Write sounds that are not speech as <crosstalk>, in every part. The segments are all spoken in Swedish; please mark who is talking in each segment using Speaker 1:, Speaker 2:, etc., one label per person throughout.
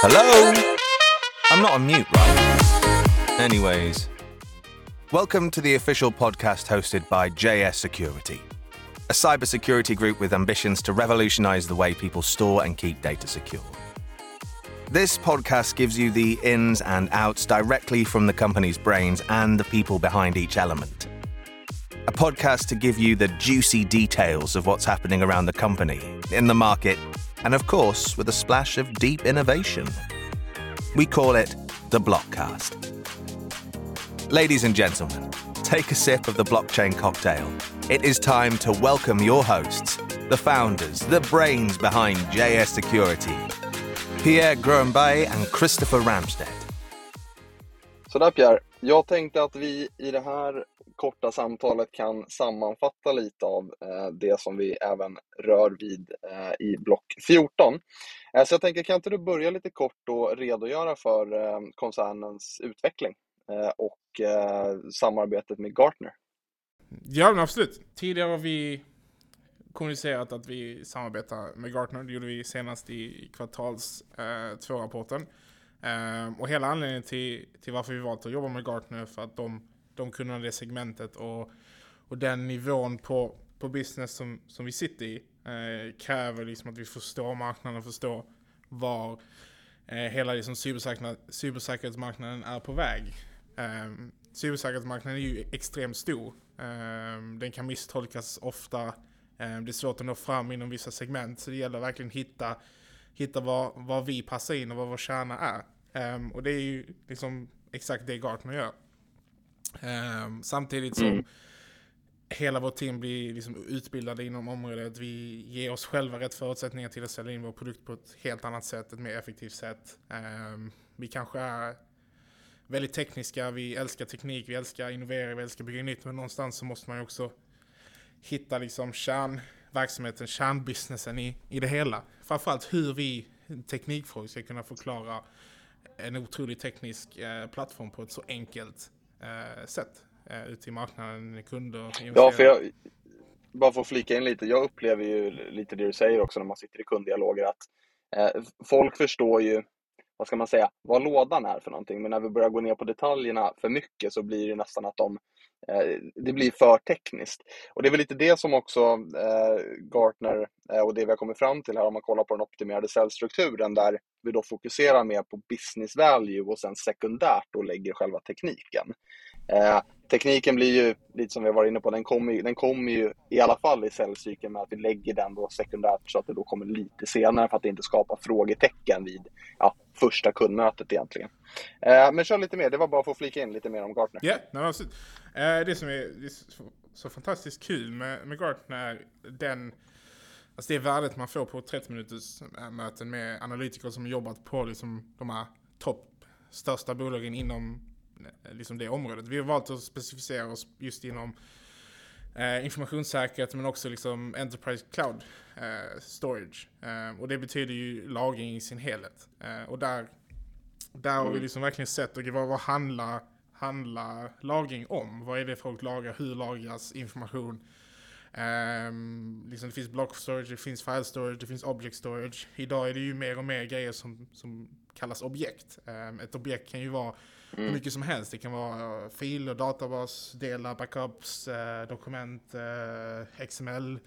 Speaker 1: Hello? I'm not on mute, right? Anyways, welcome to the official podcast hosted by JS Security, a cybersecurity group with ambitions to revolutionize the way people store and keep data secure. This podcast gives you the ins and outs directly from the company's brains and the people behind each element. A podcast to give you the juicy details of what's happening around the company, in the market, and of course, with a splash of deep innovation. We call it the Blockcast. Ladies and gentlemen, take a sip of the blockchain cocktail. It is time to welcome your hosts, the founders, the brains behind JS Security, Pierre Grönberg and Christopher Ramstead.
Speaker 2: Sådär Pierre, jag tänkte att vi i det här korta samtalet kan sammanfatta lite av eh, det som vi även rör vid eh, i block 14. Eh, så jag tänker, kan inte du börja lite kort och redogöra för koncernens utveckling och samarbetet med Gartner?
Speaker 3: Ja, men absolut. Tidigare har vi kommunicerat att vi samarbetar med Gartner. Det gjorde vi senast i kvartals eh, två-rapporten. Um, och hela anledningen till, till varför vi valt att jobba med Gartner för att de, de kunde det segmentet och, och den nivån på, på business som, som vi sitter i eh, kräver liksom att vi förstår marknaden och förstår var eh, hela liksom cybersäkerhetsmarknaden är på väg. Eh, cybersäkerhetsmarknaden är ju extremt stor. Eh, den kan misstolkas ofta ehm, det är svårt att nå fram inom vissa segment, så det gäller verkligen hitta, hitta var, var vi passar in och vad vår kärna är. Um, och det är ju liksom exakt det Gartner gör. Um, samtidigt som mm. hela vårt team blir liksom utbildade inom området. Vi ger oss själva rätt förutsättningar till att sälja in vår produkt på ett helt annat sätt, ett mer effektivt sätt. Um, vi kanske är väldigt tekniska, vi älskar teknik, vi älskar innovera, vi älskar bygga nytt, men någonstans så måste man ju också hitta liksom kärnverksamheten, kärnbusinessen i, i det hela. Framförallt hur vi teknikfrågor ska kunna förklara en otroligt teknisk eh, plattform på ett så enkelt eh, sätt eh, ute i marknaden, kunder,
Speaker 2: Ja, för jag, bara för att flika in lite, jag upplever ju lite det du säger också när man sitter i kunddialoger att eh, folk förstår ju vad ska man säga, vad lådan är för någonting. Men när vi börjar gå ner på detaljerna för mycket så blir det nästan att de Eh, det blir för tekniskt. Och det är väl lite det som också eh, Gartner eh, och det vi har kommit fram till här om man kollar på den optimerade säljstrukturen där vi då fokuserar mer på business value och sen sekundärt då lägger själva tekniken. Eh, Tekniken blir ju, lite som vi var varit inne på, den kommer, ju, den kommer ju i alla fall i säljcykeln med att vi lägger den då sekundärt så att det då kommer lite senare för att det inte skapa frågetecken vid ja, första kundmötet egentligen. Eh, men kör lite mer, det var bara för att flika in lite mer om Gartner.
Speaker 3: Ja, yeah, absolut. Eh, det som är, det är så, så, fantastiskt kul med, med Gartner är den Alltså det värdet man får på 30 minuters möten med analytiker som jobbat på liksom de här topp största bolagen inom liksom det området. Vi har valt att specificera oss just inom eh, informationssäkerhet men också liksom Enterprise Cloud eh, Storage. Eh, och det betyder ju lagring i sin helhet. och där, där har vi mm. liksom verkligen sett, okay, vad, vad handlar, handlar lagring om? Vad är det folk lagrar? Hur lagras information? Um, liksom det finns block storage, det finns file storage, det finns object storage. Idag är det ju mer och mer grejer som, som kallas objekt. Um, ett objekt kan ju vara mm. hur mycket som helst. Det kan vara filer, databas, delar, backups, eh, dokument, eh, XML,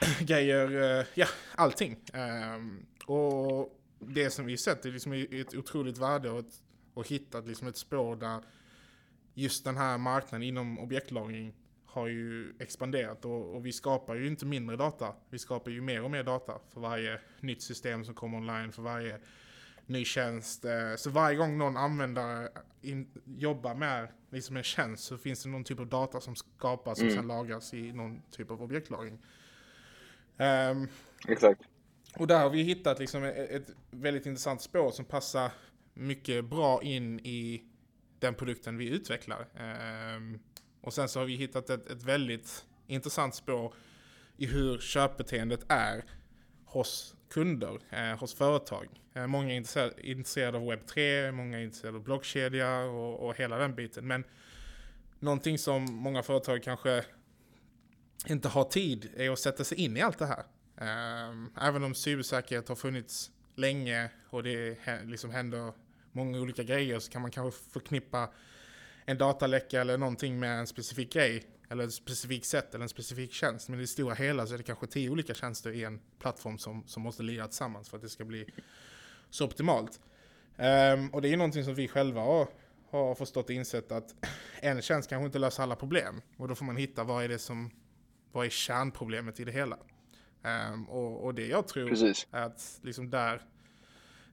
Speaker 3: <clears throat> grejer, eh, ja, allting. Ehm, och det som vi sett är liksom ett otroligt värde och, ett, och hittat liksom ett spår där just den här marknaden inom objektlagring har ju expanderat och, och, vi skapar ju inte mindre data. Vi skapar ju mer och mer data för varje nytt system som kommer online, för varje ny tjänst. Eh, så varje gång någon användare in, jobbar med liksom en tjänst så finns det någon typ av data som skapas mm. och sen lagras i någon typ av objektlagring.
Speaker 2: Um, Exakt.
Speaker 3: Och där har vi hittat liksom ett, ett väldigt intressant spår som passar mycket bra in i den produkten vi utvecklar. Um, och sen så har vi hittat ett, ett väldigt intressant spår i hur köpbeteendet är hos kunder, eh, hos företag. Eh, många är intresserade, intresserade av webb 3, många är intresserade av blockkedja och, och hela den biten. Men någonting som många företag kanske inte har tid är att sätta sig in i allt det här. Eh, även om cybersäkerhet har funnits länge och det liksom händer många olika grejer så kan man kanske förknippa en dataläcka eller någonting med en specifik grej eller ett specifikt sätt eller en specifik tjänst. Men i det stora hela så är det kanske tio olika tjänster i en plattform som, som måste lira tillsammans för att det ska bli så optimalt. Um, och det är någonting som vi själva har, har förstått och insett att <clears throat> en tjänst kanske inte löser alla problem. Och då får man hitta vad är det som, vad är kärnproblemet i det hela. Um, och, och, det jag tror
Speaker 2: Precis.
Speaker 3: är att liksom där,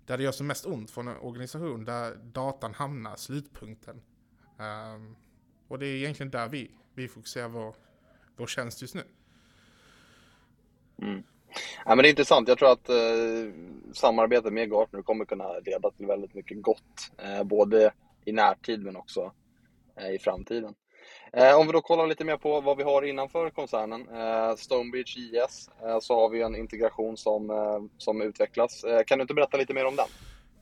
Speaker 3: där det gör som mest ont för en organisation, där datan hamnar, slutpunkten. Um, och det är egentligen där vi, vi fokuserar vår, vår tjänst just nu.
Speaker 2: Mm. Ja, men det är intressant. Jag tror att eh, samarbetet med Gartner kommer kunna leda till väldigt mycket gott, eh, både i närtid men också eh, i framtiden. Eh, om vi då kollar lite mer på vad vi har innanför koncernen, eh, Stonebridge IS, eh, så har vi en integration som, som utvecklas. kan du inte berätta lite mer om den?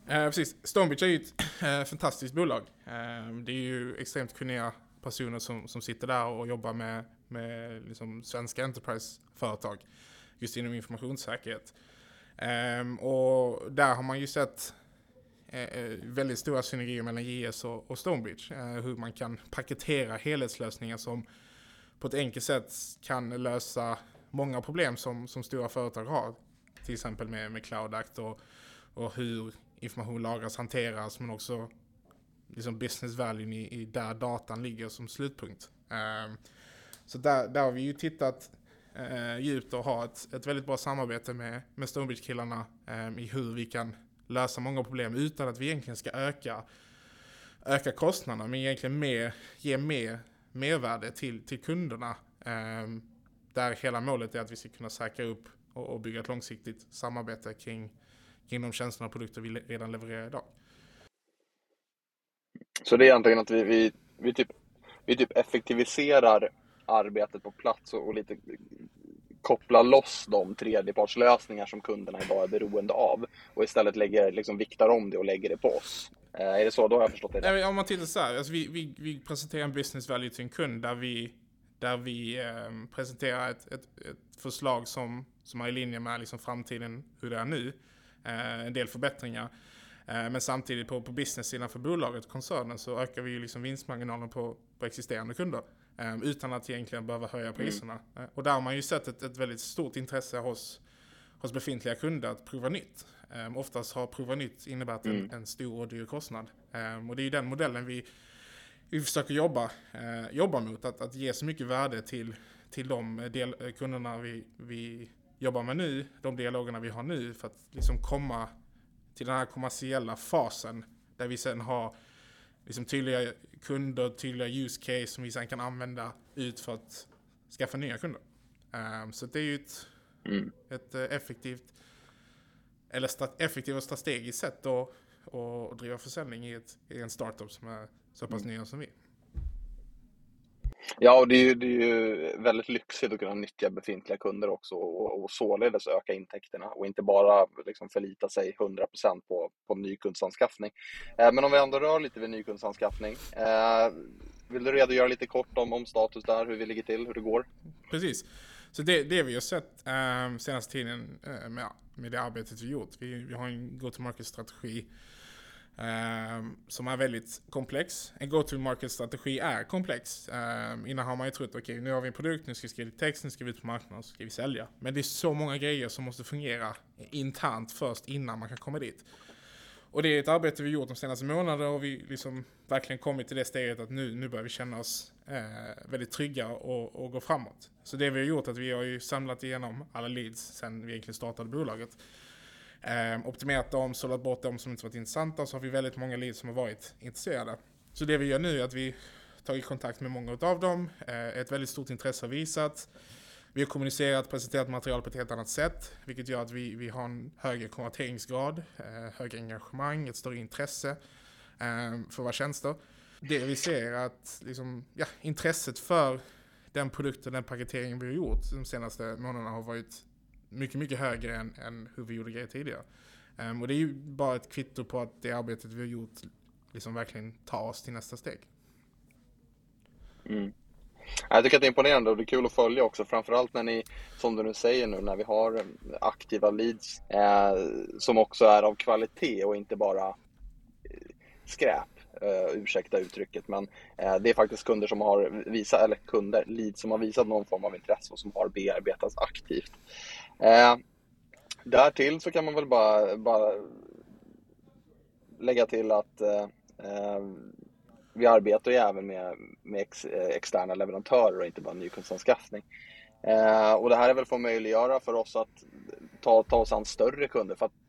Speaker 3: Eh, precis. Stonebridge är ju ett eh, fantastiskt bolag. Eh, det är ju extremt kunniga personer som, som sitter där och jobbar med, med liksom svenska enterprise-företag just inom informationssäkerhet. Um, och där har man ju sett uh, väldigt stora synergier mellan JS och, och Stonebridge. Uh, hur man kan paketera helhetslösningar som på ett enkelt sätt kan lösa många problem som, som stora företag har. Till exempel med, med Cloud Act och, och hur information lagras, hanteras, men också liksom business value i, i där datan ligger som slutpunkt. Um, så där, där har vi ju tittat uh, djupt och har ett, ett väldigt bra samarbete med, med Stonebridge-killarna um, ehm, i hur vi kan lösa många problem utan att vi egentligen ska öka, öka kostnaderna, men egentligen mer, ge mer mervärde till, till kunderna. Um, där hela målet är att vi ska kunna säkra upp och, och bygga ett långsiktigt samarbete kring, kring de tjänsterna och produkter vi redan levererar idag.
Speaker 2: Så det är egentligen att vi, vi, vi, typ, vi typ effektiviserar arbetet på plats och, och lite kopplar loss de tredjepartslösningar som kunderna idag är beroende av och istället lägger, liksom viktar om det och lägger det på oss. Eh, är det så? Då har jag förstått det.
Speaker 3: Nej, om man tittar så här, alltså vi, vi, vi presenterar en business value till en kund där vi, där vi eh, presenterar ett, ett, ett, förslag som, som är i linje med liksom framtiden, hur det är nu. Eh, en del förbättringar. Eh, men samtidigt på, på business-sidan för bolaget, koncernen, så ökar vi ju liksom vinstmarginalen på, på existerande kunder. Um, utan att egentligen behöva höja mm. priserna. Mm. och där har man ju sett ett, ett väldigt stort intresse hos, hos befintliga kunder att prova nytt. Um, oftast har prova nytt innebärt en, mm. en stor och dyr kostnad. Um, och det är ju den modellen vi, vi försöker jobba, uh, jobba mot. Att, att ge så mycket värde till, till de del, kunderna vi, vi jobbar med nu, de dialogerna vi har nu, för att liksom komma till den här kommersiella fasen där vi sen har liksom tydliga kunder, tydliga use case som vi sen kan använda ut för att skaffa nya kunder. Um, så det är ju ett, mm. ett uh, effektivt eller effektivt och strategiskt sätt att, att driva försäljning i, ett, i en startup som är så pass mm. nya som vi.
Speaker 2: Ja, och det är, ju, det är ju väldigt lyxigt att kunna nyttja befintliga kunder också och, och således öka intäkterna och inte bara liksom förlita sig 100% på, på nykundsanskaffning. Eh, men om vi ändå rör lite vid nykundsanskaffning. Eh, vill du redogöra lite kort om, om status där, hur vi ligger till, hur det går?
Speaker 3: Precis. Så det, det vi har sett eh, senaste tiden eh, med, med det arbetet vi gjort. Vi, vi har en go-to-market-strategi Ehm, som är väldigt komplex. En go-to-market-strategi är komplex. Ehm, innan har man ju trott, okej okay, nu har vi en produkt, nu ska vi skriva text, nu ska vi ut på marknaden, så ska vi sälja. Men det är så många grejer som måste fungera internt först innan man kan komma dit. Och det är ett arbete vi gjort de senaste månaderna och vi liksom verkligen kommit till det steget att nu, nu börjar vi känna oss eh, väldigt trygga och, och gå framåt. Så det vi har gjort är att vi har ju samlat igenom alla leads sen vi egentligen startade bolaget. Eh, optimerat dem, sållat bort dem som inte varit intressanta, så har vi väldigt många leads som har varit intresserade. Så det vi gör nu är att vi tagit kontakt med många av dem, eh, ett väldigt stort intresse har visat. Vi har kommunicerat, presenterat material på ett helt annat sätt, vilket gör att vi, vi har en högre konverteringsgrad, eh, högre engagemang, ett större intresse eh, för våra tjänster. Det vi ser är att liksom, ja, intresset för den produkten, den paketeringen vi har gjort de senaste månaderna har varit mycket, mycket högre än, än hur vi gjorde grejer tidigare. Um, och det är ju bara ett kvitto på att det arbetet vi har gjort liksom verkligen tar oss till nästa steg.
Speaker 2: Mm. Jag tycker att det är imponerande och det är kul att följa också, framförallt när ni, som du nu säger nu, när vi har eh, aktiva leads eh, som också är av kvalitet och inte bara eh, skräp. Uh, ursäkta uttrycket, men uh, det är faktiskt kunder som har visat, eller kunder, lead som har visat någon form av intresse och som har bearbetats aktivt. Uh, därtill så kan man väl bara, bara lägga till att vi arbetar ju även med, med ex, externa leverantörer och inte bara nykundsanskaffning. och det här är väl för att möjliggöra för oss att ta, ta oss an större kunder. För att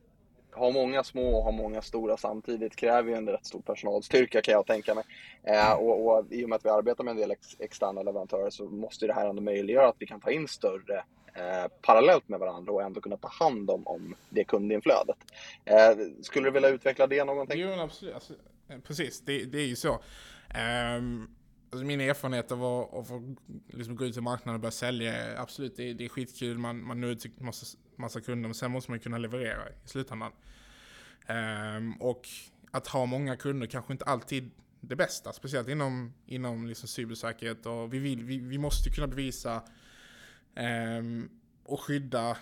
Speaker 2: ha många små och ha många stora samtidigt kräver ju en rätt stor personalstyrka kan jag tänka mig. Eh, och, och, I och med att vi arbetar med en del ex, externa leverantörer så måste det här ändå möjliggöra att vi kan ta in större eh, parallellt med varandra och ändå kunna ta hand om, om det kundinflödet. Eh, skulle du vilja utveckla det någonting?
Speaker 3: Jo, absolut. Alltså, eh, precis, det, det, är ju så. Um, alltså min erfarenhet av att, att få liksom gå ut i marknaden och börja sälja, absolut, det, det är skitkul. Man, man når ut till massa, massa kunder, men sen måste man kunna leverera i slutändan. Um, och att ha många kunder kanske inte alltid det bästa, speciellt inom, inom liksom cybersäkerhet. Och vi, vill, vi, vi måste kunna bevisa um, och skydda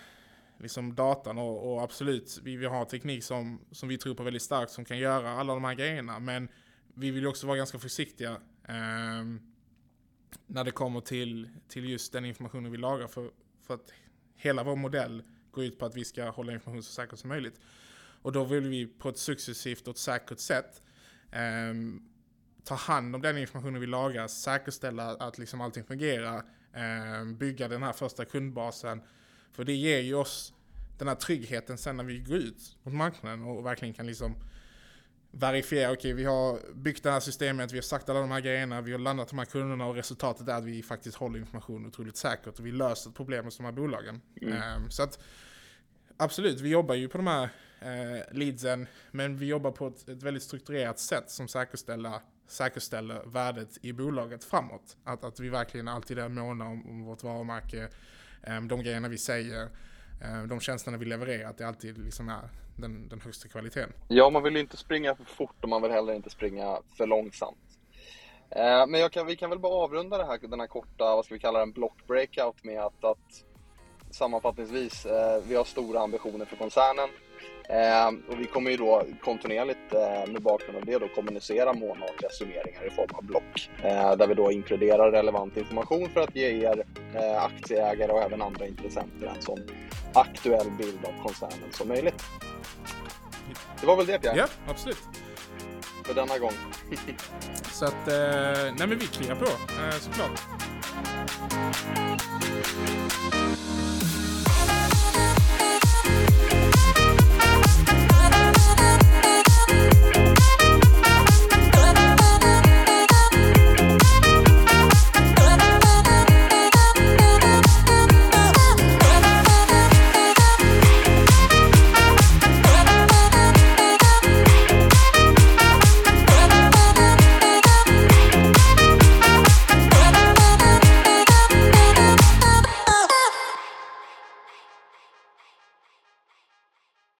Speaker 3: liksom datan och, och, absolut, vi vi har teknik som, som vi tror på väldigt starkt som kan göra alla de här grejerna. Men vi vill också vara ganska försiktiga Ehm, när det kommer till, till just den informationen vi lagrar. För, för att hela vår modell går ut på att vi ska hålla information så säkert som möjligt. Och då vill vi på ett successivt och ett säkert sätt ehm, ta hand om den informationen vi lagrar, säkerställa att liksom allting fungerar, eh, bygga den här första kundbasen. För det ger ju oss den här tryggheten sen när vi går ut mot marknaden och verkligen kan liksom verifiera, okej okay, vi har byggt det här systemet, vi har sagt alla de här grejerna, vi har landat de här kunderna och resultatet är att vi faktiskt håller information otroligt säkert och vi löser ett problem hos de här bolagen. Mm. Um, så att absolut, vi jobbar ju på de här uh, leadsen, men vi jobbar på ett, ett väldigt strukturerat sätt som säkerställer, säkerställer värdet i bolaget framåt. Att, att vi verkligen alltid är måna om, om vårt varumärke, um, de grejerna vi säger, Eh, de tjänsterna vi levererar, att det alltid liksom är den, den högsta kvaliteten.
Speaker 2: Ja, man vill ju inte springa för fort och man vill heller inte springa för långsamt. Eh, men kan, vi kan väl bara avrunda det här, den här korta, vad ska vi kalla den, block breakout med att, att sammanfattningsvis, eh, vi har stora ambitioner för koncernen. Och vi kommer ju då kontinuerligt eh, med bakgrund av det då kommunicera månatliga summeringar i form av block. Där vi då inkluderar relevant information för att ge er aktieägare och även andra intressenter en sån aktuell bild av koncernen som möjligt. Det var väl det Pierre?
Speaker 3: Ja, absolut.
Speaker 2: För denna gång.
Speaker 3: Så att, eh, nej men vi kliar på, eh, såklart.